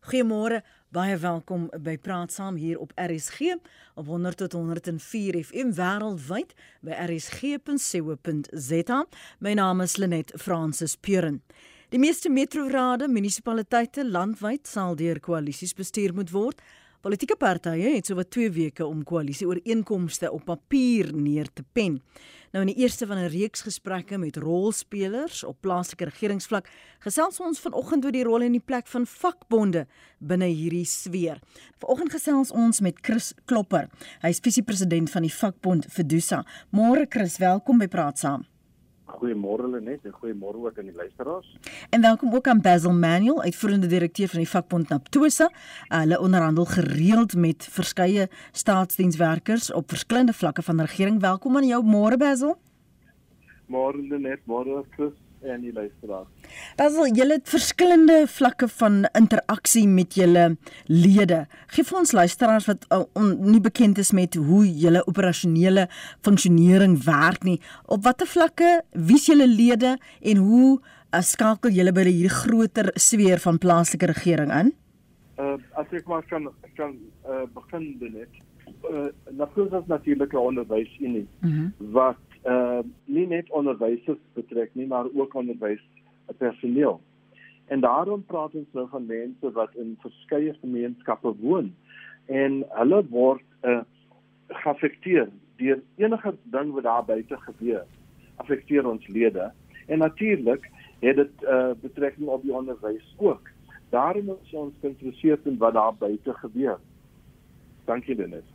Goeiemôre, baie welkom by Praat Saam hier op RSG op 100 tot 104 FM wêreldwyd by rsg.co.za. My naam is Lenet Fransis Puren. Die meeste metrorade, munisipaliteite landwyd sal deur koalisies bestuur moet word. Politieke partye het sowat 2 weke om koalisieooreenkomste op papier neer te pen. Nou in die eerste van 'n reeks gesprekke met rolspelers op plaaslike regeringsvlak, gesels ons vanoggend oor die rol en die plek van vakbonde binne hierdie sfeer. Vanoggend gesels ons met Chris Klopper. Hy is visiepresident van die vakbond Fedusa. Môre Chris, welkom by Praat Saam. Goeiemôre Lenet en goeiemôre ook aan die luisteraars. En welkom ook aan Basil Manuel, uitvoerende direkteur van die vakbond Naptosa. Hulle onderhandel gereeld met verskeie staatsdienswerkers op verskillende vlakke van regering. Welkom aan jou môre Basil. Môre Lenet, môre Chris en die luisteraars. Basil, julle het verskillende vlakke van interaksie met julle lede. Geef ons luisteraars wat uh, on, nie bekend is met hoe julle operasionele funksionering werk nie. Op watter vlakke wie's julle lede en hoe uh, skakel julle by hierdie groter sweer van plaaslike regering in? Uh as ek maar kan kan uh, begin net. Uh natuurlik is natuurlik 'n onderwysunie mm -hmm. wat uh nie net onderwysers betrek nie, maar ook onderwys personeel. En daarom praat ons nou van mense wat in verskeie gemeenskappe woon en hulle word uh geaffekteer deur enige ding wat daar buite gebeur. Affekteer ons lede en natuurlik het dit uh betrekking op die onderwys ook. Daarom is ons geïnteresseerd in wat daar buite gebeur. Dankie Dennis.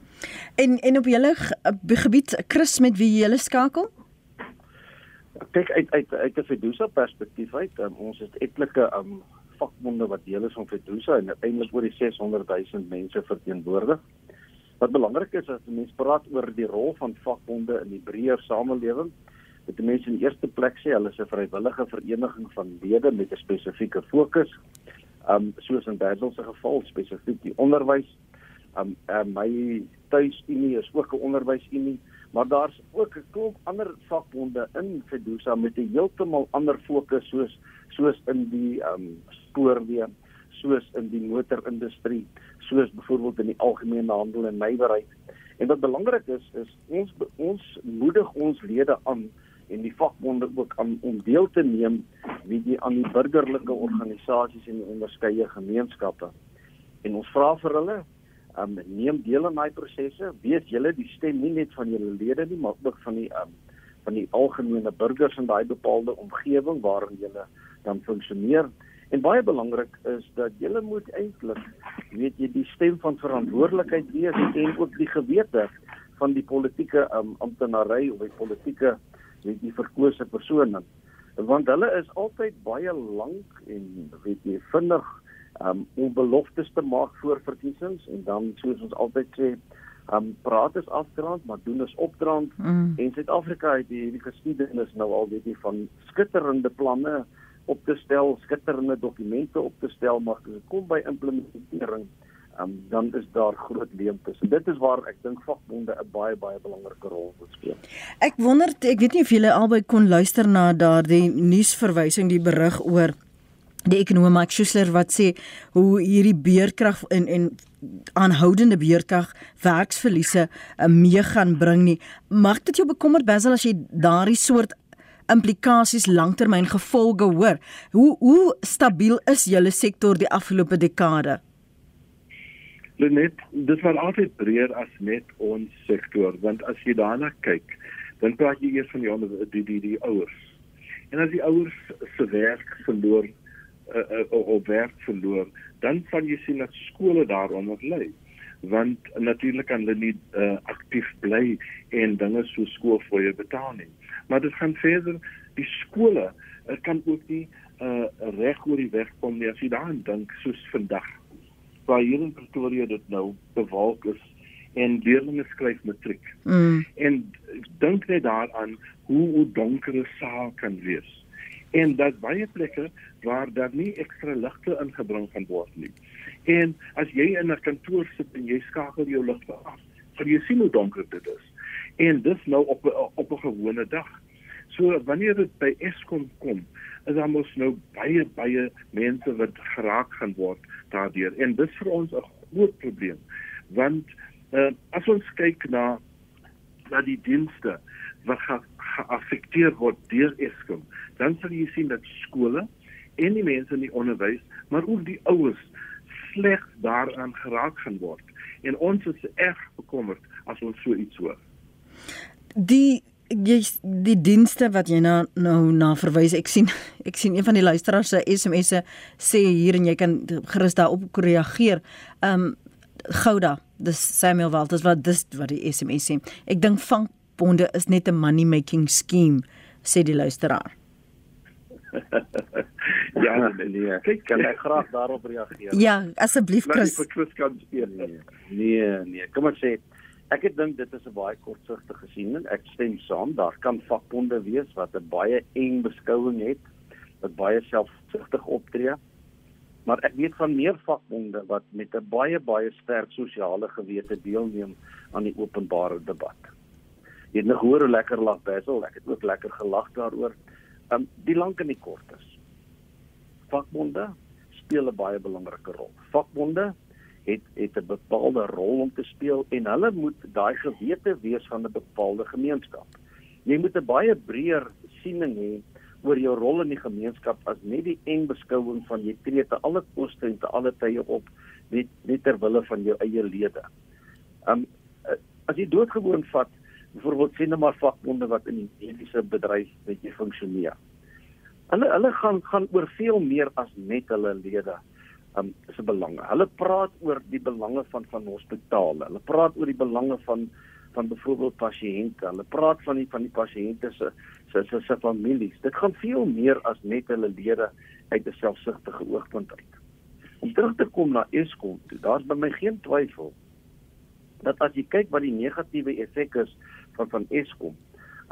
En en op julle gebied Chris met wie jy skakel? Kyk uit uit uit 'n Fedusa perspektief uit, um, ons het etlike um vakbonde wat deel is van Fedusa en eintlik oor die 600 000 mense verteenwoordig. Wat belangrik is as mense praat oor die rol van vakbonde in die breër samelewing, dit mense in eerste plek sê hulle is 'n vrywillige vereniging van lede met 'n spesifieke fokus. Um soos in Basel se geval spesifiek die onderwys um, um my tuisunie is ook 'n onderwysunie, maar daar's ook 'n klomp ander vakbonde in Fedusa met 'n heeltemal ander fokus soos soos in die um spoorweë, soos in die motorindustrie, soos byvoorbeeld in die algemene handel en nywerheid. En wat belangrik is is ons ons moedig ons lede aan en die vakbonde ook aan om deel te neem wie die aan die burgerlike organisasies en die onderskeie gemeenskappe. En ons vra vir hulle um neem deel aan daai prosesse. Wees julle die stem nie net van julle lede nie, maar ook van die um van die algemene burgers in daai bepaalde omgewing waarin julle dan funksioneer. En baie belangrik is dat julle moet eintlik weet jy die stem van verantwoordelikheid wees en ook die gewete van die politieke um amptenary of die politieke weet jy verkose persone want hulle is altyd baie lank en weet jy vinnig um om beloftes te maak voor verkiesings en dan soos ons altyd sê um praat is afdraand maar doen is opdraand mm. en Suid-Afrika het hierdie geskiedenis nou al weet jy van skitterende planne op te stel, skitterende dokumente op te stel maar as dit kom by implementering um dan is daar groot leemtes. En dit is waar ek dink vakbonde 'n baie baie belangrike rol moet speel. Ek wonder ek weet nie of julle albei kon luister na daardie nuusverwysing die berig oor die ekonom Mike Schuessler wat sê hoe hierdie beerkrag en en aanhoudende beerkrag werksverliese uh, mee gaan bring nie. Mag dit jou bekommer Basil as jy daardie soort implikasies langtermyn gevolge hoor? Hoe hoe stabiel is julle sektor die afgelope dekade? Net dit was altyd breër as net ons sektor want as jy daarna kyk, dan praat jy eers van die die die, die ouers. En as die ouers se werk verloor uh, uh, op werk verloor, dan van jy sien dat skole daaronder lê want natuurlik kan hulle nie uh, aktief bly en dinge so skoolfooie betaal nie. Maar dit gaan verder die skole uh, kan ook nie uh, reg oor die weg kom nie as jy daaraan dink soos vandag waar hier in Pretoria dit nou bewolk is en leerders skryf matriek. Mm. En dink net daaraan hoe hoe donker 'n saal kan wees en dat baie plekke waar daar nie ekstra ligte ingebring kan word nie. En as jy in 'n kantoor sit en jy skakel jou ligte af, sal jy sien hoe donker dit is. En dis nou op op 'n gewone dag. So wanneer dit by Eskom kom, is daar mos nou baie baie mense wat geraak gaan word daardeur en dis vir ons 'n groot probleem want uh, as ons kyk na na die dienste wat geaffekteer word deur Eskom dan sal jy sien dat skole en die mense in die onderwys maar ook die ouers sleg daaraan geraak gaan word en ons is erg bekommerd as ons so iets hoor die jy die dienste wat jy nou nou na verwys ek sien ek sien een van die luisteraars se SMS'e sê hier en jy kan gerus daarop reageer. Ehm um, Gouda, dis Samuel Walters wat dis wat die SMS sê. Ek dink vankbonde is net 'n money making scheme sê die luisteraar. ja, nee, nee. Kyk, kan ek graag daarop reageer? Ja, asseblief Chris. Nee, Chris kan speel nie. Nee, nee. Kom ons sê Ek het dink dit is 'n baie kortsigtige siening. Ek stem saam. Daar kan vakbonde wees wat 'n baie eng beskouing het, wat baie selfsugtig optree. Maar ek weet van meer vakbonde wat met 'n baie baie sterk sosiale gewete deelneem aan die openbare debat. Jy het nog hoor hoe lekker lag Basil. Ek het ook lekker gelag daaroor. Um die lank en die kort is. Vakbonde speel 'n baie belangrike rol. Vakbonde het het 'n bepaalde rol om te speel en hulle moet daai gewete wees van 'n bepaalde gemeenskap. Jy moet 'n baie breër siening hê oor jou rol in die gemeenskap as net die eng beskouing van jy tree te alle koste en te alle tye op net net ter wille van jou eie lede. Um as jy doodgewoon vat, byvoorbeeld sien nou maar vakbonde wat in die mediese bedryf net jy funksioneer. Hulle hulle gaan gaan oor veel meer as net hulle lede um, se belange. Hulle praat oor die belange van van hospitale. Hulle praat oor die belange van van byvoorbeeld pasiënte. Hulle praat van die van die pasiënte se se se se families. Dit gaan veel meer as net hulle lede uit 'n selfsugtige oogpunt uit. Om terug te kom na Eskom, daar's by my geen twyfel dat as jy kyk wat die negatiewe effek is van van Eskom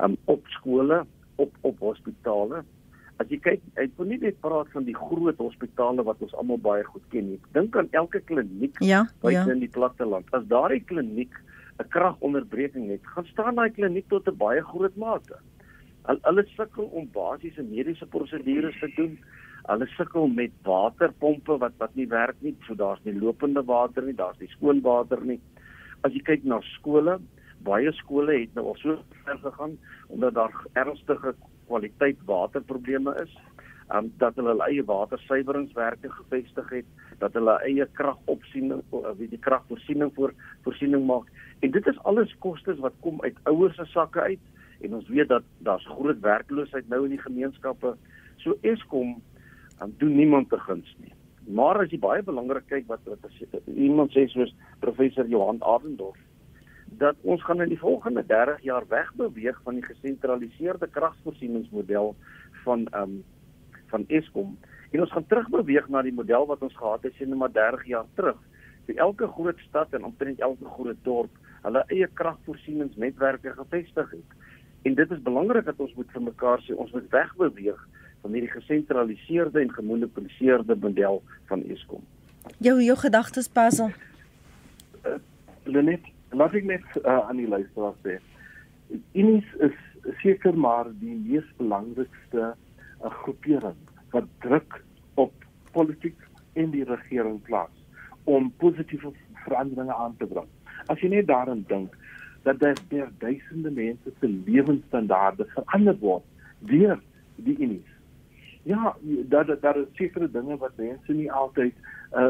um, op skole, op op hospitale, As jy kyk, ek wil nie net praat van die groot hospitale wat ons almal baie goed ken nie. Dink aan elke kliniek ja, buite ja. in die platteland. As daardie kliniek 'n kragonderbreking het, gaan staan daai kliniek tot 'n baie groot mate. Al hulle sukkel om basiese mediese prosedures te doen. Hulle sukkel met waterpompe wat wat nie werk nie, so daar's nie lopende water nie, daar's nie skoon water nie. As jy kyk na skole, baie skole het nou al so ver gegaan omdat daar ernstige kwaliteit waterprobleme is. Um dat hulle eie watersuiweringswerke gevestig het, dat hulle eie kragopsiening of wie die kragvoorsiening voor voorsiening maak. En dit is alles kostes wat kom uit ouers se sakke uit en ons weet dat daar's groot werkloosheid nou in die gemeenskappe. So Eskom um, doen niemand te guns nie. Maar as jy baie belangrik kyk wat wat as, iemand sê soos professor Johan Adendorf dat ons gaan in die volgende 30 jaar wegbeweeg van die gesentraliseerde kragvoorsieningsmodel van ehm um, van Eskom en ons gaan terugbeweeg na die model wat ons gehad het sien maar 30 jaar terug. Vir elke groot stad en omtrent elke groot dorp hulle eie kragvoorsieningsnetwerke gevestig het. En dit is belangrik dat ons moet vir mekaar sê ons moet wegbeweeg van hierdie gesentraliseerde en gemonopoliseerde model van Eskom. Jou jou gedagtes Basil. Uh, Lenet laat ek net uh, aan die luisteraars sê. Unis is seker maar die mees belangrikste uh, groepering wat druk op politiek en die regering plaas om positiewe veranderinge aan te bring. As jy net daaraan dink dat daar der duisende mense se lewensstandaarde verander word deur die Unis. Ja, dat daar is sekere dinge wat mense nie altyd uh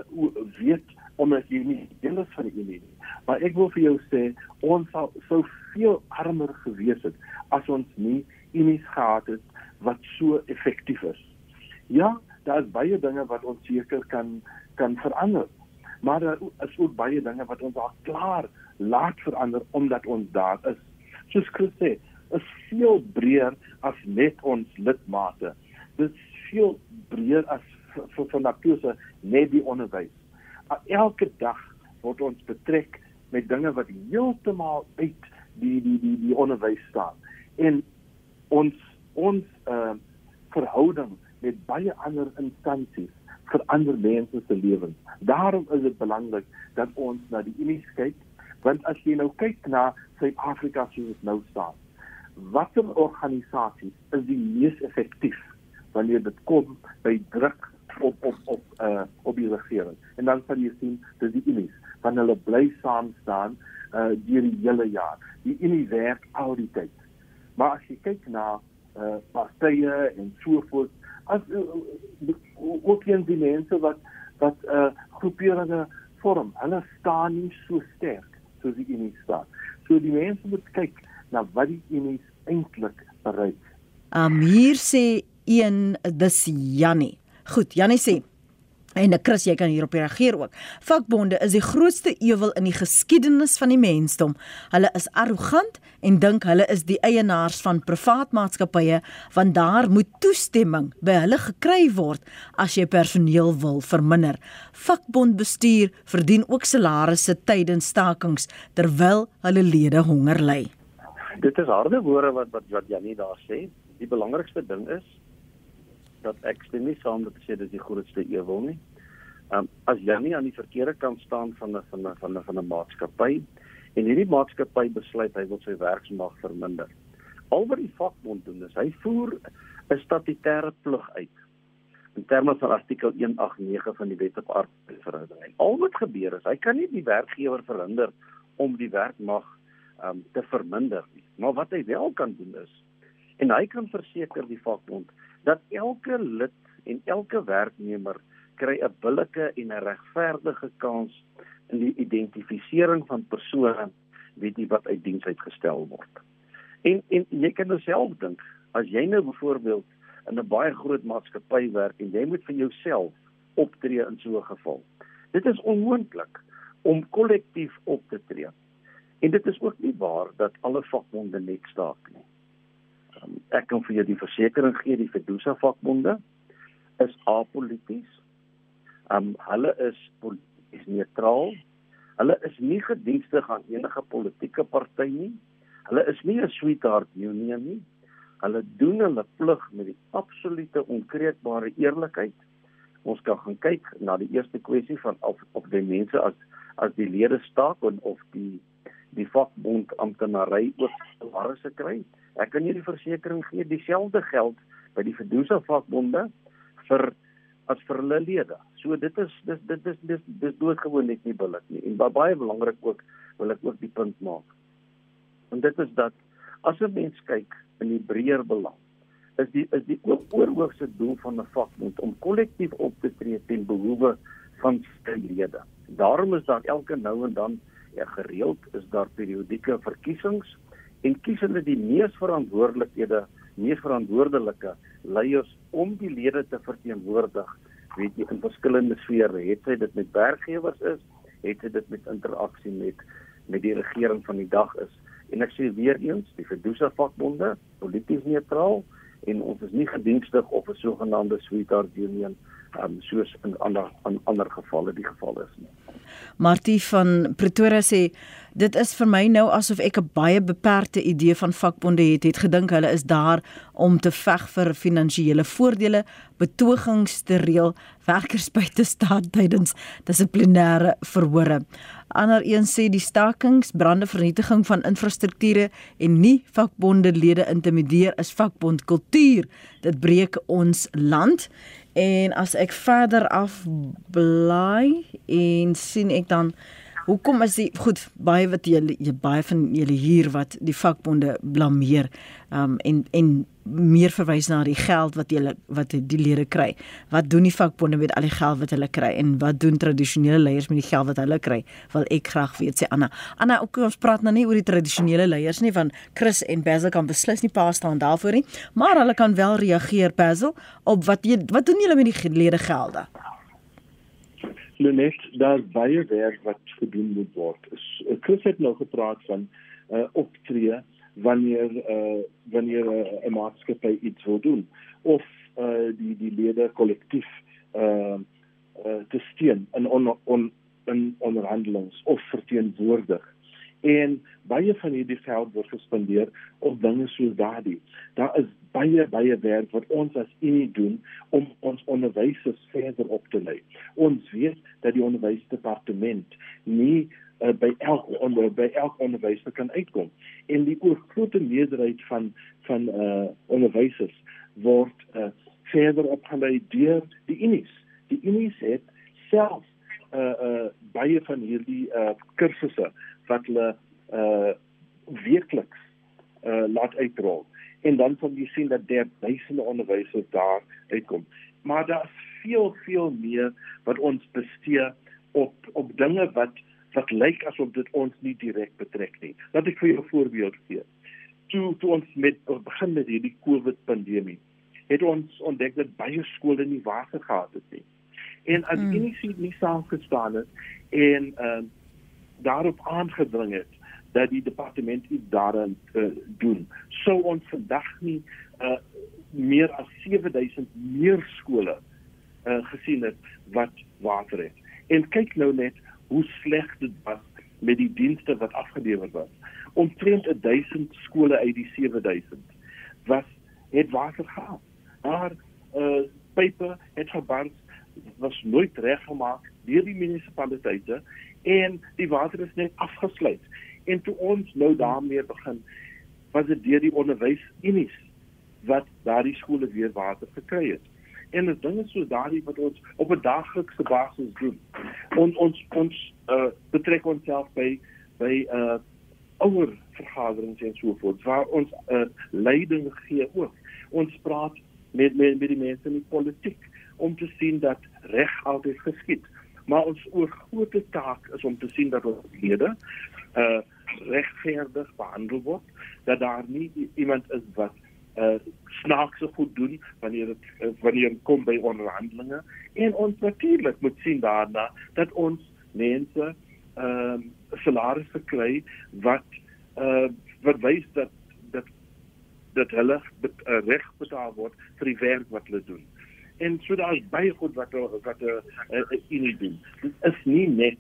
weet omdat jy nie deel is van die Unie nie. Maar ek wil vir jou sê ons sou soveel armer gewees het as ons nie unies gehad het wat so effektief is. Ja, daar is baie dinge wat ons seker kan kan verander. Maar daar is ook baie dinge wat ons al klaar laat verander omdat ons daar is. Soos Chris sê, is veel breër as net ons lidmate. Dit is veel breër as vir vir natuurse net die onderwys. Elke dag word ons betrek met dinge wat heeltemal uit die die die die onderwys staan. En ons ons uh verhouding met baie ander instansies verander mense se lewens. Daarom is dit belangrik dat ons na die Unie kyk, want as jy nou kyk na Suid-Afrika soos dit nou staan, watter organisasies is die mees effektief wanneer dit kom by druk op op op uh op die regering. En dan sal jy sien dat die Unis van hulle bly saam staan uh deur die hele jaar. Die Unie werk al die tyd. Maar as jy kyk na uh partye en so voort, as uh, ook een die mense wat wat uh groeperinge vorm, hulle staan nie so sterk soos die Unie staan. So die mense moet kyk na wat die Unie eintlik bereik. Amir sê een dis Jannie. Goed, Jannie sê En Chris, jy kan hierop reageer ook. Vakbonde is die grootste ewel in die geskiedenis van die mensdom. Hulle is arrogant en dink hulle is die eienaars van privaat maatskappye want daar moet toestemming by hulle gekry word as jy personeel wil verminder. Vakbondbestuur verdien ook salarisse tydens stakings terwyl hulle lede honger ly. Dit is harde woorde wat wat wat Janie daar sê. Die belangrikste ding is dat ek stem nie saam dat sê dis die grootste ewel nie. Um as jy nie aan die verkeerde kant staan van 'n van 'n van 'n van 'n maatskappy en hierdie maatskappy besluit hy wil sy werksmag verminder. Al wat die vakbond doen is hy voer 'n statutêre plig uit in terme van artikel 189 van die Wet op Arbeidsverhoudinge. Al wat gebeur is hy kan nie die werkgewer verhinder om die werkmag um te verminder nie. Maar wat hy wel kan doen is en hy kan verseker die vakbond dat elke lid en elke werknemer kry 'n billike en 'n regverdige kans in die identifisering van persone weet jy wat uit diens uitgestel word. En en jy kan nou self dink, as jy nou byvoorbeeld in 'n baie groot maatskappy werk en jy moet vir jouself optree in so 'n geval. Dit is onmoontlik om kollektief op te tree. En dit is ook nie waar dat alle vakbonde net staak nie. Um, ek kan vir jou die versekering gee die Fedusa vakbonde is apolities. Um hulle is polities neutraal. Hulle is nie gedienstig aan enige politieke party nie. Hulle is nie 'n sweetheart union nie. Hulle doen hulle plig met die absolute onkreukbare eerlikheid. Ons kan gaan kyk na die eerste kwessie van of of die mense as as die lede staak en of die die vakbond amptenary ook salarisse kry. Ek kan nie die versekering gee dieselfde geld by die Fedusa vakbonde vir as vir hulle lede. So dit is dis dit is dis dis doodgewoon net nie billik nie. En baie belangrik ook wil ek ook die punt maak. En dit is dat as 'n mens kyk in die breër belang is die is die oorhoogste doel van 'n vakbond om kollektief op te tree ten behoewe van sy lede. Daarom is daar elke nou en dan ja gereeld is daar periodieke verkiesings en kies hulle die mees verantwoordelikhede, mees verantwoordelike leiers om die lede te verteenwoordig, weet jy in verskillende sfere, het sy dit met werkgewers is, het sy dit met interaksie met met die regering van die dag is. En ek sê weer eens, die Fedusa vakbonde, polities neutraal en ons is nie gedienstig of 'n sogenaamde sweetheart union um, soos in ander in ander gevalle die geval is nie. Martie van Pretoria sê dit is vir my nou asof ek 'n baie beperkte idee van vakbonde het. Het gedink hulle is daar om te veg vir finansiële voordele, betogings te reël, werkers by te staan tydens dissiplinêre verhore. Ander een sê die stakings, brande, vernietiging van infrastrukture en nie vakbonde lede intimideer is vakbond kultuur. Dit breek ons land. En as ek verder af bly en sien ek dan hoekom is die goed baie wat julle baie van julle hier wat die vakbonde blameer um, en en meer verwys na die geld wat julle wat die lede kry. Wat doen die vakbonde met al die geld wat hulle kry en wat doen tradisionele leiers met die geld wat hulle kry? Wil ek graag weet sê Anna. Anna, ook ons praat nou nie oor die tradisionele leiers nie van Chris en Basil kan beslis nie pa staan daarvoor nie, maar hulle kan wel reageer Basil op wat jy wat doen julle met die lede gelde? Net daar baie werk wat gedoen moet word. Chris het nou gepraat van uh, optree wanneer uh, wanneer 'n uh, maatskappy iets wil doen of uh, die die lede kollektief uh, uh, te steun in on, on, in onderhandelings of verteenwoordig en baie van hierdie geld word gespandeer op dinge soos daardie. Daar is baie baie werk wat ons as unie doen om ons onderwysers verder op te lei. Ons weet dat die onderwysdepartement nie uh, by elke onder by elke onderwyser kan uitkom. En die oorgrootste meerderheid van van uh onderwysers word uh verder opgelei deur die unies. Die unies het self uh uh baie van hierdie uh kursusse wat hulle uh weekliks uh laat uitrol en dan kan jy sien dat daar duisende onderwysers daar uitkom maar daar's veel veel meer wat ons bestee op op dinge wat wat lyk asof dit ons nie direk betrek nie. Laat ek vir jou 'n voorbeeld gee. Toe toe ons met begin met hierdie COVID pandemie, het ons ontdek dat baie skole nie water gehad het nie. En as hmm. enige nie saamgestaan het en ehm uh, daarop aangedring het dat die departement iets daaraan uh, doen, sou ons vandag nie uh, meer as 7000 meer skole uh, gesien het wat water het. En kyk nou net hoe sleg dit was met die dienste wat afgelewer was. Omtrent 1000 skole uit die 7000 was het water gehad. Maar uh pype het was nooit reggemaak deur die munisipaliteite en die water is net afgesluit. En toe ons nou daarmee begin was dit deur die onderwysunies wat daardie skole weer water gekry het en dit dinge so daardie wat ons op 'n daaglikse basis doen. Ons ons ons uh, betrek onsself by by uh ouer vergaderings en so voort waar ons uh, leiding gee ook. Ons praat met met met die mense in die politiek om te sien dat reg altyd geskied. Maar ons oorgrootste taak is om te sien dat ons lede uh regverdig behandel word, dat daar nie iemand is wat uh snaakse goed doen wanneer dit uh, wanneer dit kom by onderhandelinge en ons natuurlik moet sien daarna dat ons mense ehm uh, salarisse kry wat uh wat wys dat dat dat hulle bet, uh, reg betaal word vir die werk wat hulle doen. En so daar is baie goed wat wat 'n uh, uh, uh, doen. Dit is nie net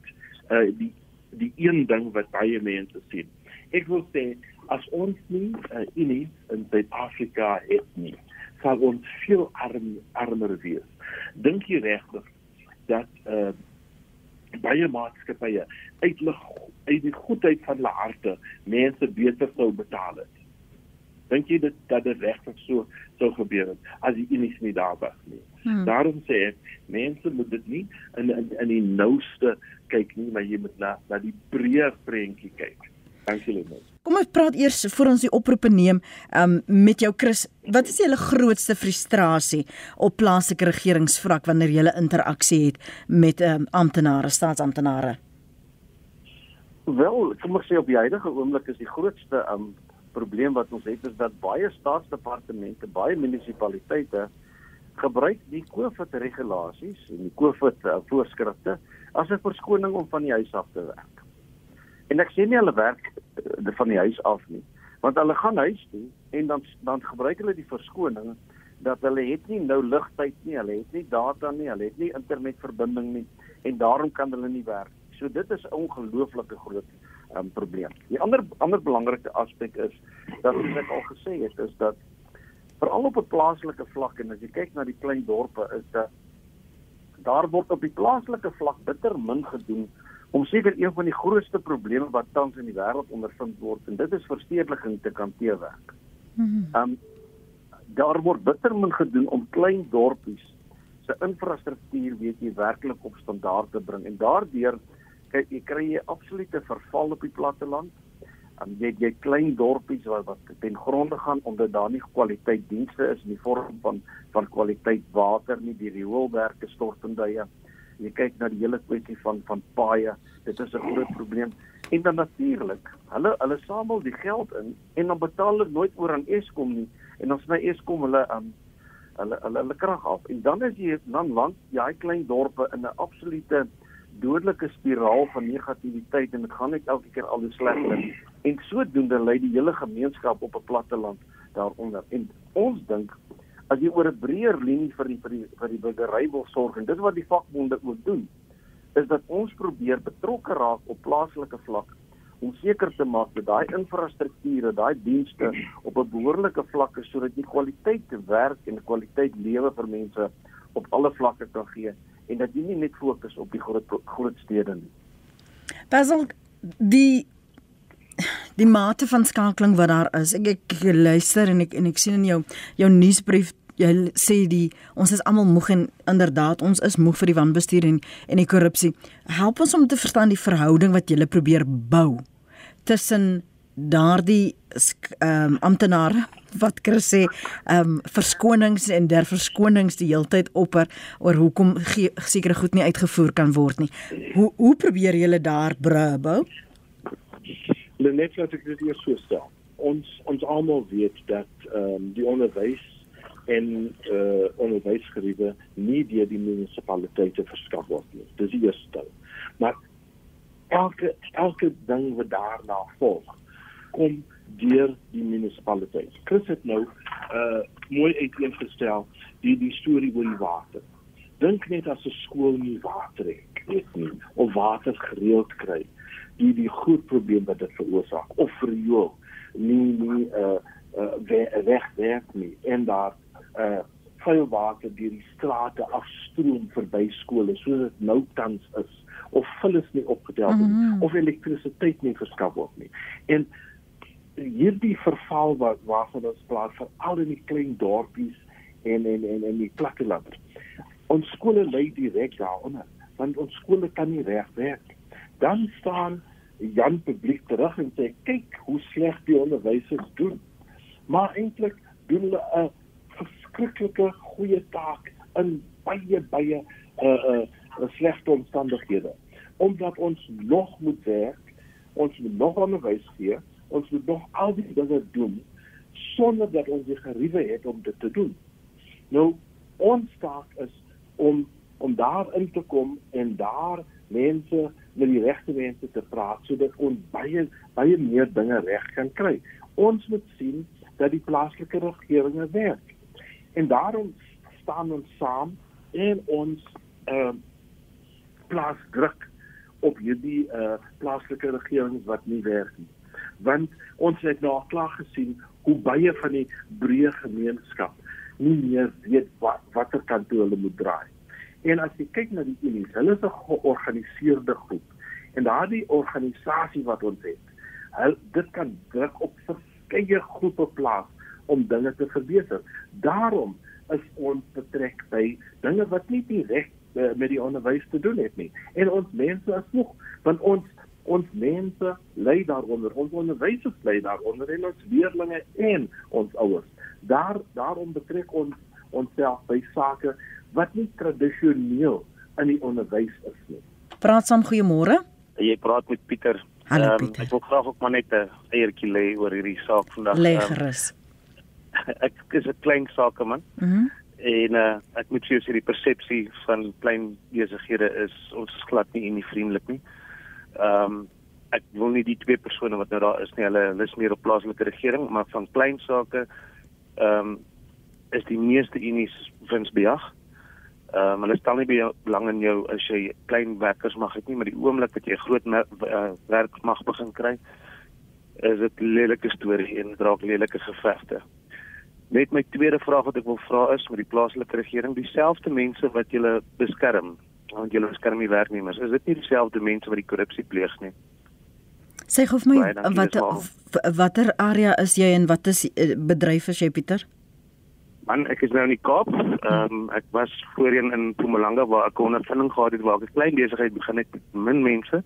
uh die die een ding wat baie mense sien. Ek wil sê as ons nie uh, unie in Suid-Afrika het nie, sal ons veel arm, armer wees. Dink jy regtig dat uh, baie maatskappye uit hulle uit die goedheid van hulle harte mense beter sou betaal het? Dink jy dit dat dit regtig so sou gebeur het as die unie nie daar was nie? Hmm. Daarom sê ek, mense moet dit nie in in, in die nouste kyk nie, maar jy moet na na die breër prentjie kyk. Dankie Lenet. Kom ons praat eers voor ons die oproepe neem um, met jou Chris. Wat is julle grootste frustrasie op plaaslike regeringsvlak wanneer jy 'n interaksie het met um, amptenare, staatsamptenare? Wel, kom ek sê op die huidige oomblik is die grootste um, probleem wat ons het is dat baie staatsdepartemente, baie munisipaliteite gebruik die COVID regulasies en die COVID uh, voorskrifte as 'n verskoning om van die huis af te werk. En ek sê nie hulle werk uh, van die huis af nie, want hulle gaan huis toe en dan dan gebruik hulle die verskoning dat hulle het nie nou ligtyd nie, hulle het nie data nie, hulle het nie internetverbinding nie en daarom kan hulle nie werk. So dit is 'n ongelooflike groot um, probleem. Die ander ander belangrike aspek is dat soos ek al gesê het, is dat veral op 'n plaaslike vlak en as jy kyk na die klein dorpe is dat daar word op die plaaslike vlak bitter min gedoen om seker een van die grootste probleme wat tans in die wêreld ondervind word en dit is verstedeliking te kanteerwerk. Mhm. Ehm um, daar word bitter min gedoen om klein dorpies se infrastruktuur weet jy werklik op standaard te bring en daardeur kyk jy kry jy absolute verval op die platteland. Um, jy jy klein dorpies wat wat ten gronde gaan omdat daar nie kwaliteit dienste is in die vorm van van kwaliteit water nie, die rioolwerke stort in duie jy kyk na die hele kwessie van van paaie, dit is 'n groot probleem. En dan natuurlik, hulle hulle samel die geld in en dan betaal hulle nooit oor aan Eskom nie. En ons by Eskom hulle um hulle hulle, hulle krag af. En dan is jy dan lank jy klein dorpe in 'n absolute dodelike spiraal van negatiwiteit en dit gaan net elke keer al slegter. En sodoende lê die hele gemeenskap op 'n platte land daaronder. En ons dink as jy oor 'n breër linie vir die vir die vir die burgery wil sorg en dit wat die vakbonde ook doen is dat ons probeer betrokke raak op plaaslike vlak om seker te maak dat daai infrastrukture, daai dienste op 'n behoorlike vlak is sodat jy kwaliteit werk en kwaliteit lewe vir mense op alle vlakke kan gee en dat jy nie net fokus op die groot groot stede nie. Basil die die mate van skakeling wat daar is. Ek ek luister en ek en ek sien in jou jou nuusbrief jy sê die ons is almal moeg en inderdaad ons is moeg vir die wanbestuur en en die korrupsie. Help ons om te verstaan die verhouding wat jy probeer bou tussen daardie ehm um, amptenare wat Chris sê ehm um, verskonings en der verskonings die heeltyd opper oor hoekom sekere goed nie uitgevoer kan word nie. Hoe hoe probeer julle daar bou? Net laat ek dit eers so stel. Ons ons almal weet dat ehm um, die onderwys en eh uh, onderwysgeriewe nie deur die munisipaliteite verskaf word nie. Dis die eerste. Maar elke elke ding wat daarna volg kom deur die munisipaliteit. Chris het nou uh mooi uiteengestel die die storie oor die water. Dink net as 'n skool nie water het, weet nie, of water gereeld kry, die die groot probleem wat dit veroorsaak of riool nie nie uh uh weg werk nie en daar uh vuil water deur die strate afstroom verby skole soos dit nou tans is of vullis nie opgetel word mm -hmm. of elektrisiteit nie verskaf word nie. En hierdie verval wat waarvan ons praat vir al die klein dorpies en en en en die platteland. Ons skole lê direk daaronder want ons skole kan nie reg werk. Dan staan Jan publiek terug en sê kyk hoe sleg die onderwysers doen. Maar eintlik doen hulle 'n verskriklike goeie taak in baie baie uh uh slegte omstandighede. Omdat ons nog moet werk, ons moet nog onderwys gee ons moet nog al die dinge doen sonder dat ons die geriewe het om dit te doen. Nou ons taak is om om daar in te kom en daar mense met die regte mense te praat sodat ons baie baie meer dinge reg kan kry. Ons moet sien dat die plaaslike regeringe werk. En daarom staan ons saam en ons ehm uh, plaas druk op hierdie uh plaaslike regerings wat nie werk nie want ons het nou al klaar gesien hoe baie van die breë gemeenskap nie meer weet wat watter kant toe hulle moet draai. En as jy kyk na die unies, hulle is 'n georganiseerde groep. En daardie organisasie wat ons het, hulle dit kan druk op verskeie groepe plaas om dinge te verbeter. Daarom is ons betrek by dinge wat nie direk uh, met die onderwys te doen het nie. En ons mense is nog want ons ons mense lê daaronder. Ons onderwysers lê daaronder en ons leerdlinge en ons ouers. Daar daarom betrek ons onsself by sake wat nie tradisioneel in die onderwys is nie. Praat saam goeiemôre. Jy praat met Pieter. Hallo um, Pieter. ek wil graag ook maar net 'n eiertjie lê oor hierdie saak vandag. Lê ehm, gerus. um, ek is 'n klein sakeman. Mhm. Mm en uh, ek moet sê die persepsie van klein besighede is ons glad nie en nie vriendelik nie ehm um, ek wil nie die twee persone wat nou daar is nie, hulle hulle is meer op plaaslike regering, maar van klein sake ehm um, is die meeste unies winsbejag. Ehm um, hulle stel nie belang in jou as jy klein werkers mag het nie, maar die oomblik dat jy groot uh, werk mag begin kry, is dit lelike storie en draak lelike gevegte. Net my tweede vraag wat ek wil vra is met die plaaslike regering, dieselfde mense wat julle beskerm want julle beskerm die werknemers. Is dit nie dieselfde mense wat die korrupsie pleeg nie? Sê vir my wat watter area is jy en wat is eh, bedryf is jy Pieter? Man, ek is nou in die Kaap. Ehm um, ek was voorheen in Mpumalanga waar ek 'n ondervinding gehad het waar ek 'n klein besigheid begin het met min mense.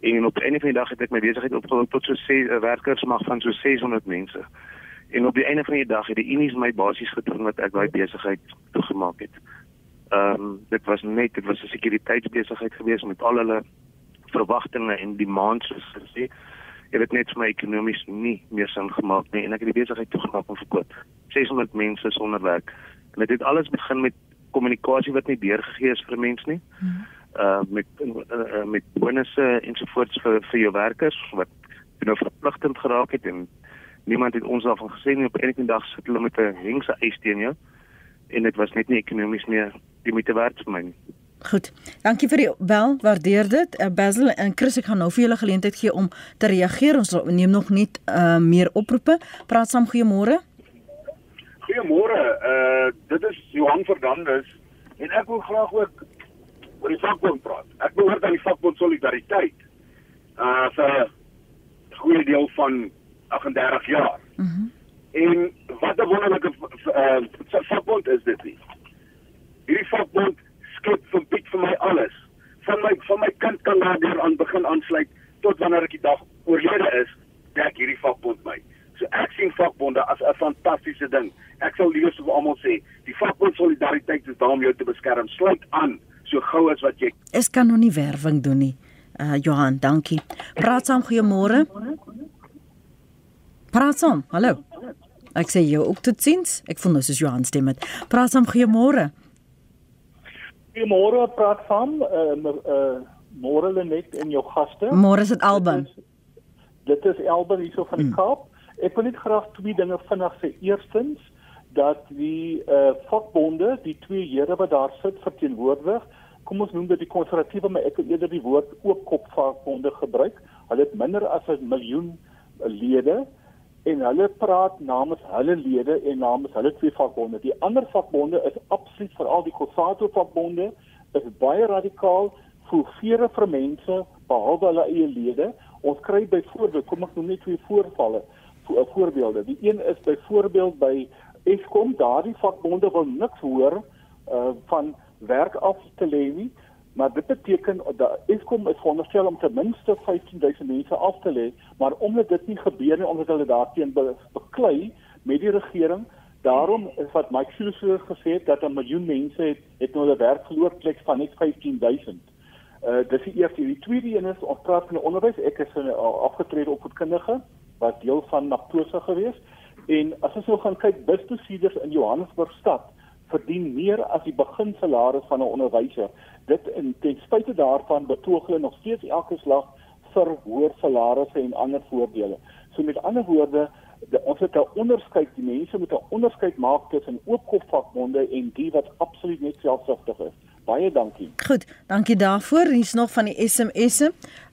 En op 'n einde van die dag het ek my besigheid opgebou tot so 6 eh, werkers mag van so 600 mense. En op die einde van die dag het die unies my basies gedwing dat ek daai besigheid toegemaak het. Ehm um, dit was net dit was 'n sekuriteitsbesigheid geweest met al hulle verwagtinge en demands soos gesê. Dit het net vir my ekonomies nie meer sin gemaak nie en ek het die besigheid toegemaak om verkoop. 600 mense sonder werk. En dit het alles begin met kommunikasie wat nie deurgegee is vir mense nie. Hmm. Uh met uh, met bonusse ensovoorts vir vir jou werkers wat nou verpligtend geraak het en niemand het ons daarvan gesê nie op enige dag sit hulle met 'n hengse eis teen jou en dit was net nie ekonomies meer die moeite werd vir my nie. Goed. Dankie vir die bel. Waardeer dit. Uh, Basil en Chris ek gaan nou vir julle geleentheid gee om te reageer. Ons neem nog net uh, meer oproepe. Praat saam goeiemôre. Goeiemôre. Uh dit is Johan Fernandes en ek wil graag ook oor die vakbond praat. Ek behoort aan die vakbond Solidariteit. Uh vir 'n goeie deel van 38 jaar. Mhm. Mm en wat 'n wonderlike uh, vakbond is dit nie. Hierdie vakbond skep vir Piet vir my alles. Van my van my kind kan daardeur aan begin aansluit tot wanneer ek die dag oorlede is, dek hierdie vakbond my. So ek sien vakbonde as 'n fantastiese ding. Ek sal liewers vir almal sê, die vakbond solidariteit is daar om jou te beskerm. Sluit aan so gou as wat jy. Ek kan nog nie werwing doen nie. Uh Johan, dankie. Praat saam goeiemôre. Praat saam. Hallo. Ek sê jou ook totsiens. Ek voel nou soos Johan stem met. Praat saam goeiemôre. Goeiemôre, praat saam. Uh uh môre Lenet en jou gaste. Môre is dit Alban. Dit is, dit is Alban hierso van die hmm. Kaap. Ek wil net graag twee dinge vinnig sê. Eerstens dat die uh vakbonde, die twee here wat daar sit verteenwoordig, kom ons noem dit die konservatiewe, maar ek wil eerder die woord oopkop vakbonde gebruik. Hulle het minder as 'n miljoen lede en hulle praat namens hulle lede en namens hulle twee vakbonde. Die ander vakbonde is absoluut veral die Kosato vakbonde is baie radikaal vir vere vir mense behalwe hulle eie lede. Ons kry byvoorbeeld, kom ek noem net twee voorvalle, voorbeelde. Die een is byvoorbeeld by Eskom, daardie vakbonde wil niks hoor uh van werk af te lê nie, maar dit beteken dat Eskom is veronderstel om ten minste 15000 mense af te lê, maar omdat dit nie gebeur nie omdat hulle daarteen be beklei met die regering, daarom is wat Mike Schuster gesê het dat 'n miljoen mense het het nou 'n werk verloor plek van net 15000. Uh dis die eerste, die tweede een is ons praat van onderwys. Ek is 'n afgetrede opvoedkundige wat deel van Naptosa gewees en as ons nou gaan kyk busbestuurders in Johannesburg stad verdien meer as die beginsalaris van 'n onderwyser. Dit in ten spyte daarvan betoog hulle nog steeds elke slag vir hoër salarisse en ander voordele. So met ander woorde, de, ons het 'n onderskeid, die mense moet 'n onderskeid maak tussen oopkopvakbonde en die wat absoluut net selfsugtig is. Baie dankie. Goed, dankie daarvoor. Hier's nog van die SMS'e.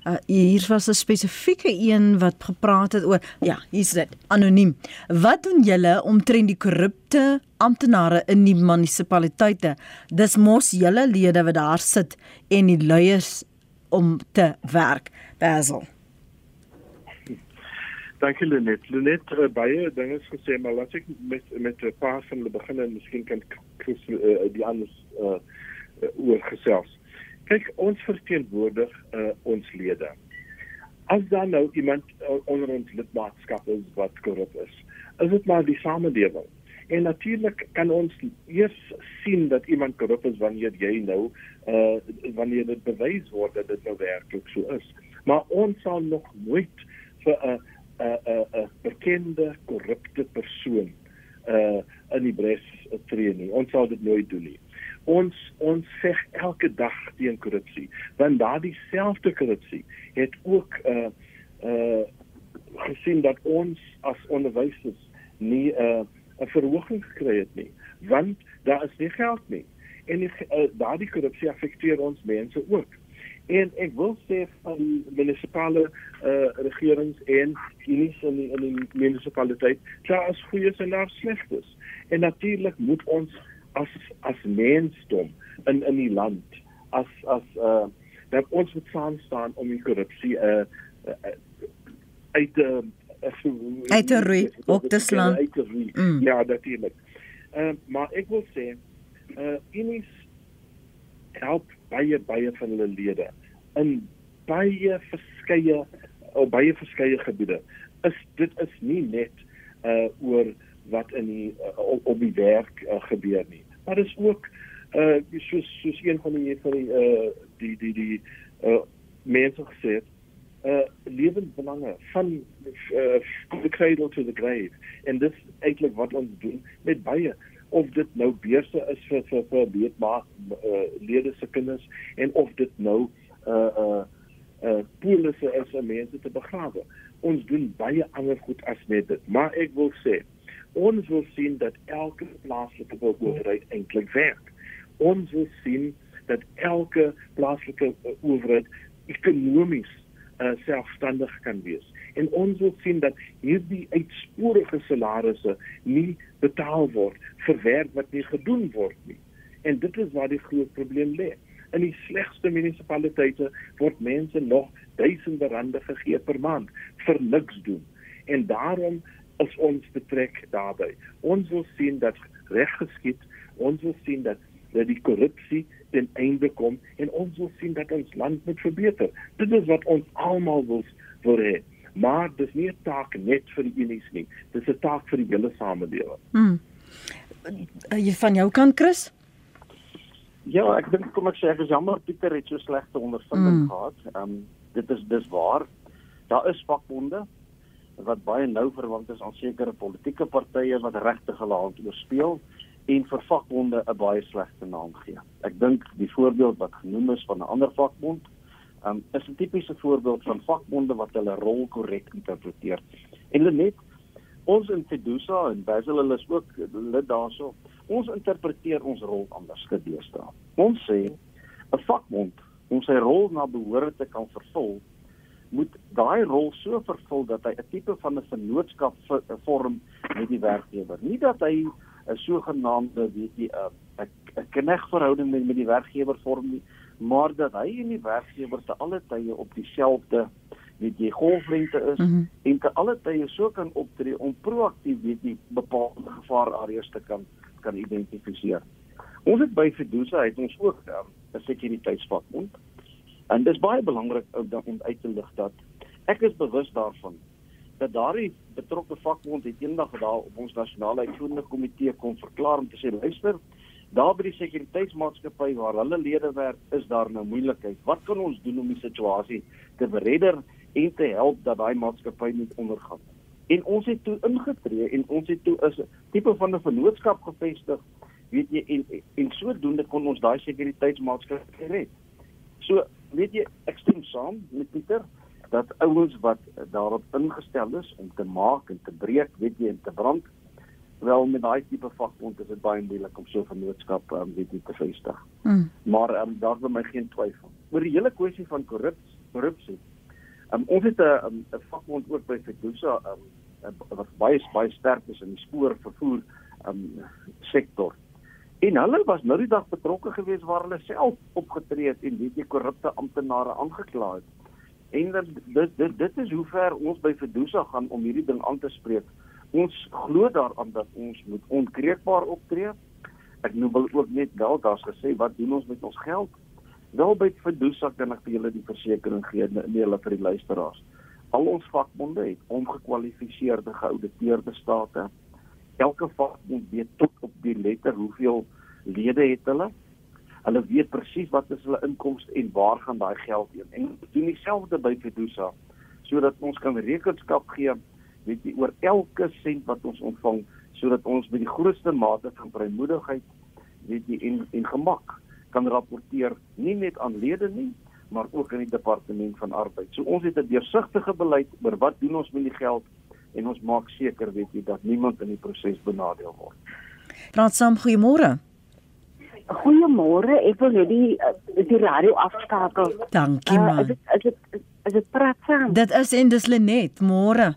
Uh, hier was 'n spesifieke een wat gepraat het oor ja, hier's dit, anoniem. Wat doen julle omtrent die korrupte amptenare in die munisipaliteite? Dis mos julle lede wat daar sit en die leiers om te werk. Basil. Dankie Lenet. Lenet uh, baie dinge gesê, maar laat ek met met 'n paar van die begin en miskien kan Chris uh, die anders uh, oor gesels. Kyk, ons verteenwoordig uh, ons lede. As daar nou iemand uh, onder ons lidmaatskap is wat korrup is, is dit maar die samelewing. En natuurlik kan ons eers sien dat iemand korrup is wanneer jy nou uh wanneer dit bewys word dat dit nou werklik so is. Maar ons sal nog nooit vir 'n 'n 'n bekende korrupte persoon uh in die bres tree nie. Ons sal dit nooit doen nie. Ons ons veg elke dag teen korrupsie want daardie selfde korrupsie het ook uh uh gesien dat ons as onderwysers nie 'n uh, 'n verhoging gekry het nie want daar is nie geld nie. En die, uh, daardie korrupsie affekteer ons mense ook en ek wil sê van munisipale uh regerings en unies in die, in die munisipaliteit daar is goeie en daar slegtes en natuurlik moet ons as as mensdom in in die land as as uh dat ons moet saam staan om die korrupsie uh, uh uit te uh, uit te roei ook te slaan. mm. ja natuurlik uh maar ek wil sê uh unies help baie baie van hulle lede in baie verskeie op baie verskeie gebiede is dit is nie net uh oor wat in die uh, op, die werk uh, gebeur nie. Maar dis ook uh soos soos een van die van die uh die die die uh mense gesê het uh lewensbelange van uh the cradle to the grave. En dis eintlik wat ons doen met baie of dit nou beurse is vir vir vir beetmaak uh lede se kinders en of dit nou uh uh uh polisse is om mense te begrawe ons doen baie ander goed as net dit maar ek wil sê ons wil sien dat elke plaaslike owerheid eintlik werk. Ons wil sien dat elke plaaslike owerheid ekonomies uh, selfstandig kan wees. En ons wil sien dat hierdie uitsporige salarisse nie betaal word vir werk wat nie gedoen word nie. En dit is waar die groot probleem lê. In die slegste munisipaliteite word mense nog duisende rande gegee per maand vir niks doen. En daarom is ons betrek daarbey. Ons wil sien dat reg geskied, ons wil sien dat dat die korrupsie ten einde kom en ons wil sien dat ons land moet verbeter. Dit is wat ons almal wil wil hê. Maar dis nie 'n taak net vir die unies nie. Dis 'n taak vir die hele samelewing. Mm. Jy van jou kant Chris? Ja, ek dink kom ek sê ek is jammer Pieter het so slegte ondervinding mm. gehad. Ehm um, dit is dis waar. Daar is vakbonde wat baie nou verwant is aan sekere politieke partye wat regtig hulle hand oorspeel en vir vakbonde 'n baie slegte naam gee. Ek dink die voorbeeld wat genoem is van 'n ander vakbond um, is 'n tipiese voorbeeld van vakbonde wat hulle rol korrek interpreteer. En Lenet, ons in Fedusa en Basil hulle is ook lid daarso. Ons interpreteer ons rol anders gedeesdae. Ons sê 'n vakbond om sy rol na behoore te kan vervul, moet daai rol so vervul dat hy 'n tipe van 'n vennootskap vorm met die werkgewer. Nie dat hy 'n sogenaamde weet jy 'n 'n knegverhouding met met die werkgewer vorm nie, maar dat hy en die werkgewer te alle tye op dieselfde weet jy golflengte is mm -hmm. en te alle tye so kan optree om proaktief weet jy bepaalde gevaarareas te kan kan identifiseer. Ons het by Fedusa het ons ook um, 'n um, sekuriteitsvakbond. En dit is baie belangrik om uit te lig dat ek is bewus daarvan dat daardie betrokke vakbond het eendag daar op ons nasionale uitvoerende komitee kom verklaar om te sê luister daar by die sekuriteitsmaatskappy waar hulle lede werk is daar nou moeilikheid. Wat kan ons doen om die situasie te beredder en te help dat daai maatskappy nie ondergaan? En ons het toe ingetree en ons het toe 'n tipe van 'n vennootskap gevestig weet jy en en sodoende kon ons daai sekuriteitsmaatskappy red. So weet jy ek stem saam met Pieter dat ouens wat daarop ingestel is om te maak en te breek, weet jy, en te brand, wel met daai tipe vakbond is dit baie moeilik om so 'n vennootskap um, weet jy te vestig. Mm. Maar um, daar is my geen twyfel. Oor die hele kwessie van korrupsie, korrupsie. Um, ons het 'n 'n um, vakbond ook by Fedusa um, wat baie baie sterk is in die spoor vervoer um, sektor. En hulle was nou die dag betrokke geweest waar hulle self opgetree het en weet jy korrupte amptenare aangekla het. En dit dit dit is hoe ver ons by Fedusa gaan om hierdie ding aan te spreek. Ons glo daaraan dat ons moet onkreukbaar optree. Ek noem wel ook net wel daar's gesê wat doen ons met ons geld? Wel by Fedusa kan ek vir julle die versekering gee nee hulle vir die luisteraars. Al ons vakbonde het ongekwalifiseerde geauditeerde state. Elke vakbond weet tot op die letter hoeveel lede het hulle Hulle weet presies wat is hulle inkomste en waar gaan daai geld heen. En doen dieselfde by Fedusa sodat ons kan rekenskap gee weet jy oor elke sent wat ons ontvang sodat ons met die grootste mate van vrymoedigheid weet jy en en gemak kan rapporteer nie net aan lede nie maar ook aan die departement van arbeid. So ons het 'n deursigtige beleid oor wat doen ons met die geld en ons maak seker weet jy dat niemand in die proses benadeel word. Praat saam goeiemôre. Goeiemôre, ek wil net die eh, die radio afskakel. Dankie man. Uh, is dit is dit is dit praat saam? Dit is en dis Lenet, môre.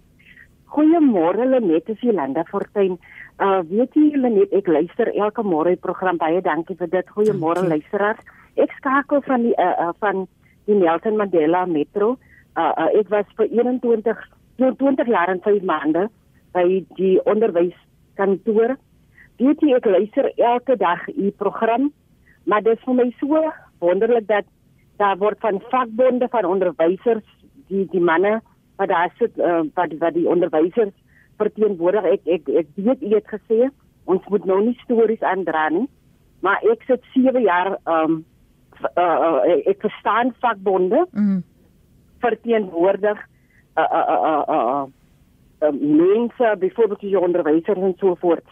Goeiemôre Lenet, is Jolanda Fortuin. Uh weet jy Lenet, ek luister elke môre die program baie dankie vir dit. Goeiemôre luisteraars. Ek skakel van die uh, uh van die Nelson Mandela Metro. Uh, uh ek was vir 21 20 jaar en 5 maande by die onderwyskantoor weet jy ek luister elke dag u program, maar dit is vir my so wonderlik dat daar word van vakbonde van onderwysers die die manne wat daar sit uh, wat wat die onderwysers verteenwoordig. Ek ek ek weet u het gesê ons moet nou nie stories aandra nie. Maar ek sit 7 jaar um uh, uh, ek verstaan vakbonde mm. verteenwoordig uh, uh, uh, uh, uh, uh, mense byvoorbeeld die onderwysers en so voort.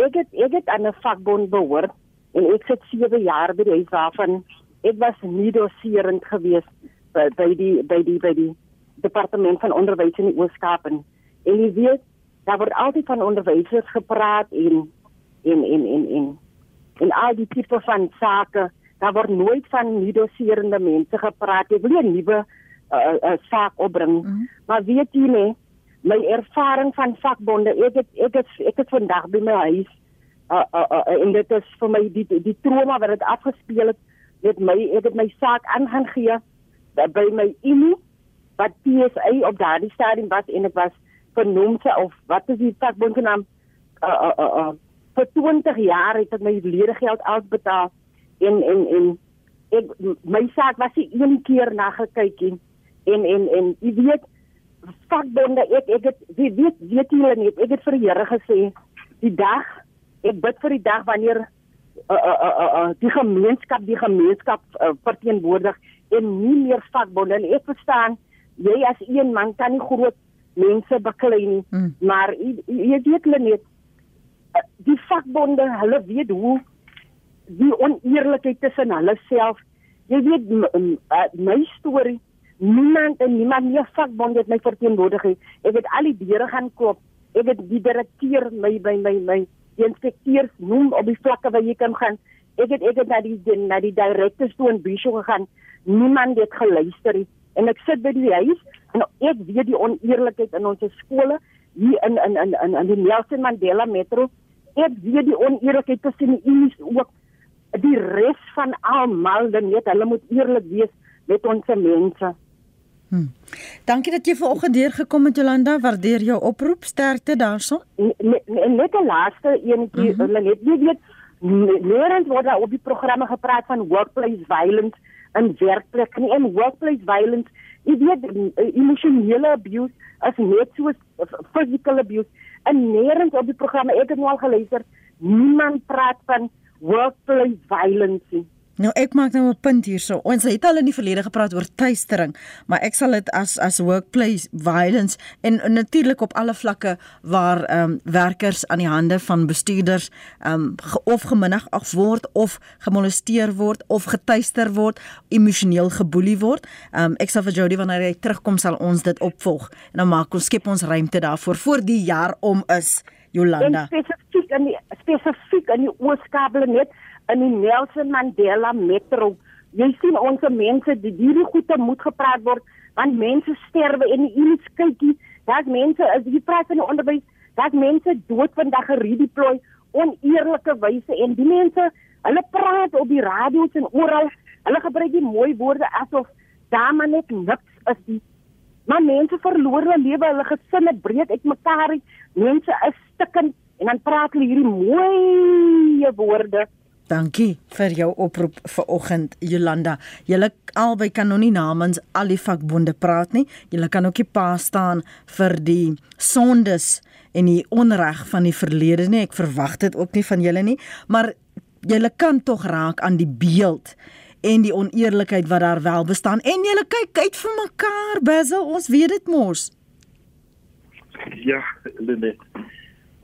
Ek het ek het aan 'n vakbond behoort en ek sit 7 jaar by die huis waarvan ek was nie doserend geweest by, by die by die by die departement van onderwys in die Oos-Kaap en en jy weet daar word altyd van onderwysers gepraat en en en en en en al die tipe van sake. Daar word nooit van nie doserende mense gepraat. Jy wil 'n nuwe uh, uh, saak opbring. Mm -hmm. maar weet jy nie my ervaring van vakbonde ek het ek het ek het vandag by my huis uh, uh, uh, en dit is vir my die die trauma wat dit afgespeel het met my ek het my saak aangaan gee by my IMU wat PSA op daardie stadium was en dit was vernoem sy of wat is die vakbond se naam? Uh uh uh, uh vir 20 jaar het ek my leergeld uitbetaal en en en ek my saak was nie een keer na gekyk en en en en jy weet vakbonde ek ek het wie weet weet julle nie ek het vir die Here gesê die dag ek bid vir die dag wanneer uh, uh, uh, uh, die gemeenskap die gemeenskap uh, verteenwoordig en nie meer vakbonde en ek verstaan jy as een man kan nie groot mense beklei nie hmm. maar jy, jy weet hulle net die vakbonde hulle weet hoe die oneerlikheid tussen hulle self. Jy weet uh, my storie niemand en niemand nie vakbond het my verteenwoordig ek het al die deure gaan koop. Ek het die direkteur my by my my die inspekteurs noem op die vlakke waar jy kan gaan. Ek het ek het na die na die direkte toe in Bisho gegaan. Niemand het geluister en ek sit by die huis en ek weet die oneerlikheid in ons skole hier in in in in, in die Nelson Mandela Metro ek weet die oneerlikheid tussen die unies ook die res van almal net hulle moet eerlik wees met ons mense. Hmm. Dankie dat jy vanoggend deur gekom het Jolanda, waardeer jou oproep, sterkte daarson. Net net die laaste eenetjie, mm -hmm. net jy weet Lerend word daar op die programme gepraat van workplace violence en werkplek nie en workplace violence jy weet emosionele abuse as net so physical abuse. En nêrens op die programme ek het nou al geluister niemand praat van workplace violence Nou ek maak nou 'n punt hierso. Ons het al in die verlede gepraat oor tuistering, maar ek sal dit as as workplace violence en, en natuurlik op alle vlakke waar ehm um, werkers aan die hande van bestuurders ehm um, ge, of geminnig word of gemolesteer word of getuister word, emosioneel geboelie word. Ehm um, ek sal vir Jody wanneer hy terugkom sal ons dit opvolg en dan maak ons skep ons ruimte daarvoor voor die jaar om is Jolanda. Spesifiek in die spesifiek in die Ooskaap net in die Nelson Mandela Metro. Jy sien ons mense die hierdie goede moet gepraat word want mense sterwe en iets kykie. Daar's mense as jy praat van die onderwys, daar's mense dood vandag geredeploy oneerlike wyse en die mense, hulle praat op die radio's en oral. Hulle gebruik die mooi woorde asof daar maar net niks is nie. Maar mense verloor hulle lewe, hulle gesinne breek uitmekaar. Mense is stikkend en dan praat hulle hierdie mooi woorde. Dankie vir jou oproep vir oggend Jolanda. Julle albei kan nog nie namens al die vakbonde praat nie. Julle kan ook nie pa staan vir die sondes en die onreg van die verlede nie. Ek verwag dit ook nie van julle nie, maar julle kan tog raak aan die beeld en die oneerlikheid wat daar wel bestaan. En julle kyk uit vir mekaar, Basil, ons weet dit mos. Ja, Lenet.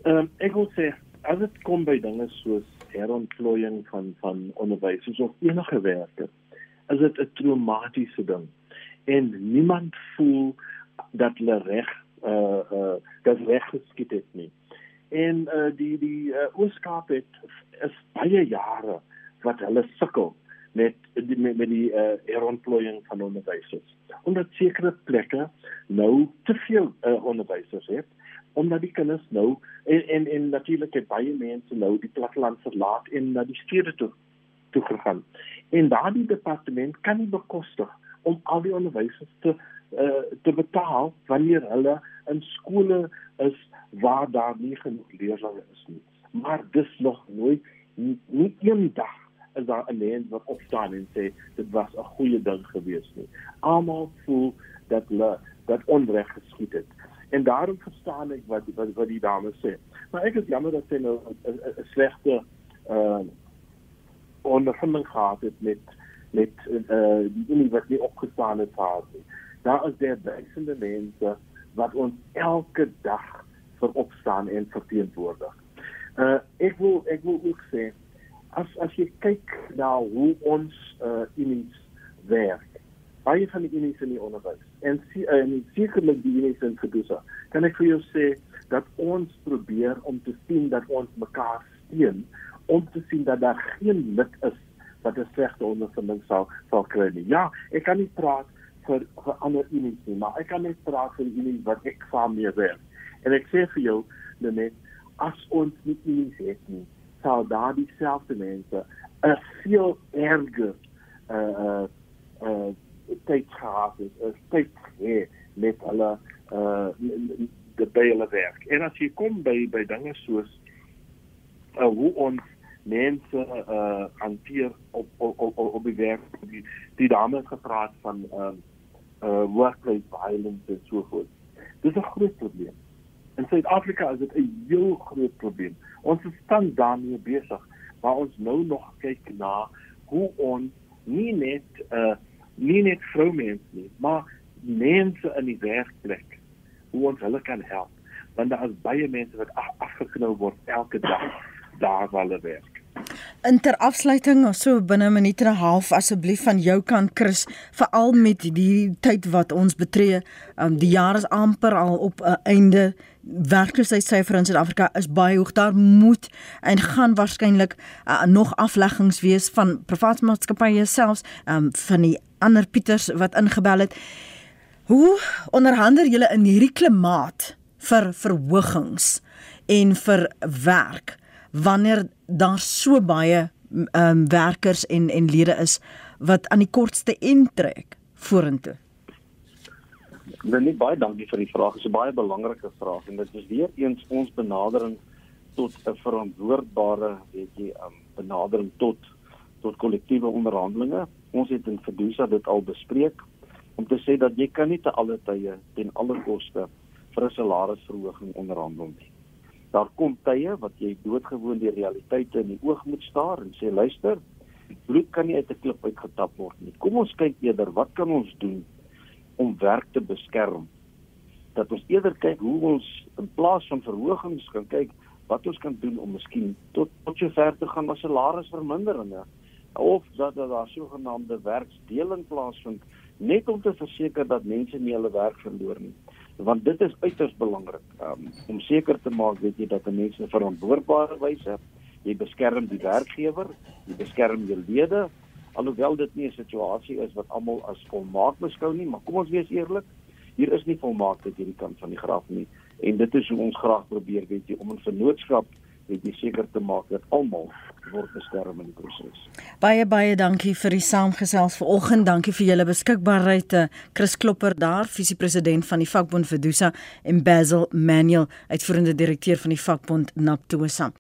Ehm um, ek wil sê as dit kom by dinge soos herontplooiing van van onderwysers of enige werker is dit 'n traumatiese ding. En niemand voel dat hulle reg uh uh dat reg geskied het nie. En uh die die uh, Ooskaap het is baie jare wat hulle sukkel met die, met, met die uh, herontplooiing van onderwysers. Omdat sekere plekke nou te veel uh, onderwysers het omdat die kinders nou en en, en natuurlik het baie mense nou die platteland verlaat en na die stede toe toe gegaan. En daardie departement kan nie bekostig om al die onderwysers te uh, te betaal wanneer hulle in skole is waar daar nie genoeg leerders is nie. Maar dis nog nooit nie, nie eendag is daar 'n mens wat opstaan en sê dit was 'n goeie ding gewees nie. Almal voel dat hulle dat onreg geskied het. En daarom verstaan ek wat wat wat die dame sê. Maar ek is jammer dat sy nou 'n slegte uh ondervinding gehad het met met uh die unie wat nie opgestaan het gehad nie. Daar is daar duisende mense wat ons elke dag vir opstaan en verteenwoordig. Uh ek wil ek wil ook sê as as jy kyk na hoe ons uh unies werk baie van die unies in die onderwys en en sekerlik die unies in Gedusa kan ek vir jou sê dat ons probeer om te sien dat ons mekaar steun om te sien dat daar geen lid is wat 'n slegte ondervinding sal sal kry nie. Ja ek kan nie praat vir vir ander unies nie maar ek kan net praat vir die unies wat ek saam mee werk en ek sê vir jou net as ons nie unies het nie sal daar dieselfde mense 'n veel erger uh uh tyd gehad het, is tyd hê met hulle uh by hulle werk. En as jy kom by by dinge soos uh, hoe ons mense uh hanteer op op op, op die werk die, die dame het gepraat van uh uh workplace violence en so voort. Dis 'n groot probleem. In Suid-Afrika is dit 'n heel groot probleem. Ons is tans daarmee besig, maar ons nou nog kyk na hoe ons nie net uh nie net vroumense nie, maar mense in die werkplek hoe ons hulle kan help. Want daar is baie mense wat afgeknou word elke dag daar waar hulle werk. In ter afsluiting so binne 'n minuut en 'n half asseblief van jou kant Chris veral met die tyd wat ons betree um, die jaar is amper al op 'n uh, einde werkloosheidsyfer in Suid-Afrika is baie hoog daar moet en gaan waarskynlik uh, nog afleggings wees van private maatskappye selfs um, van die ander Pieters wat ingebel het hoe onderhandel julle in hierdie klimaat vir verhogings en vir werk wanneer daar so baie ehm um, werkers en en lede is wat aan die kortste end trek vorentoe. Net baie dankie vir die vraag. Dit is 'n baie belangrike vraag en dit is weer eens ons benadering tot 'n verantwoordbare, weet jy, um, benadering tot tot kollektiewe onderhandelinge. Ons het in Fidusa dit al bespreek om te sê dat jy kan nie te alle tye ten alle koste vir 'n salarisverhoging onderhandel nie. Daar kom tye wat jy doodgewoon die realiteite in die oog moet staar en sê luister bloed kan nie uit 'n klip uitgetap word nie. Kom ons kyk eerder wat kan ons doen om werk te beskerm? Dat ons eerder kyk hoe ons in plaas van verhogings kan kyk wat ons kan doen om miskien tot tot so ver te gaan as salarisverminderinge of dat daar sogenaamde werksdeling plaasvind net om te verseker dat mense nie hulle werk verloor nie. Want dit is uiters belangrik um, om seker te maak weet jy dat mense verantwoordbare wyse jy beskerm die werkgewer jy beskerm jou lede alhoewel dit nie 'n situasie is wat almal as volmaak beskou nie maar kom ons wees eerlik hier is nie volmaaktheid hierdie kant van die graf nie. En dit is hoe ons graag probeer weet jy om 'n vennootskap weet jy seker te maak dat almal word beskerm in die proses. Baie baie dankie vir die saamgesels vanoggend. Dankie vir julle beskikbaarheid. Eh, Chris Klopper daar, visiepresident van die vakbond Vedusa en Basil Manuel, uitvoerende direkteur van die vakbond Naptosa.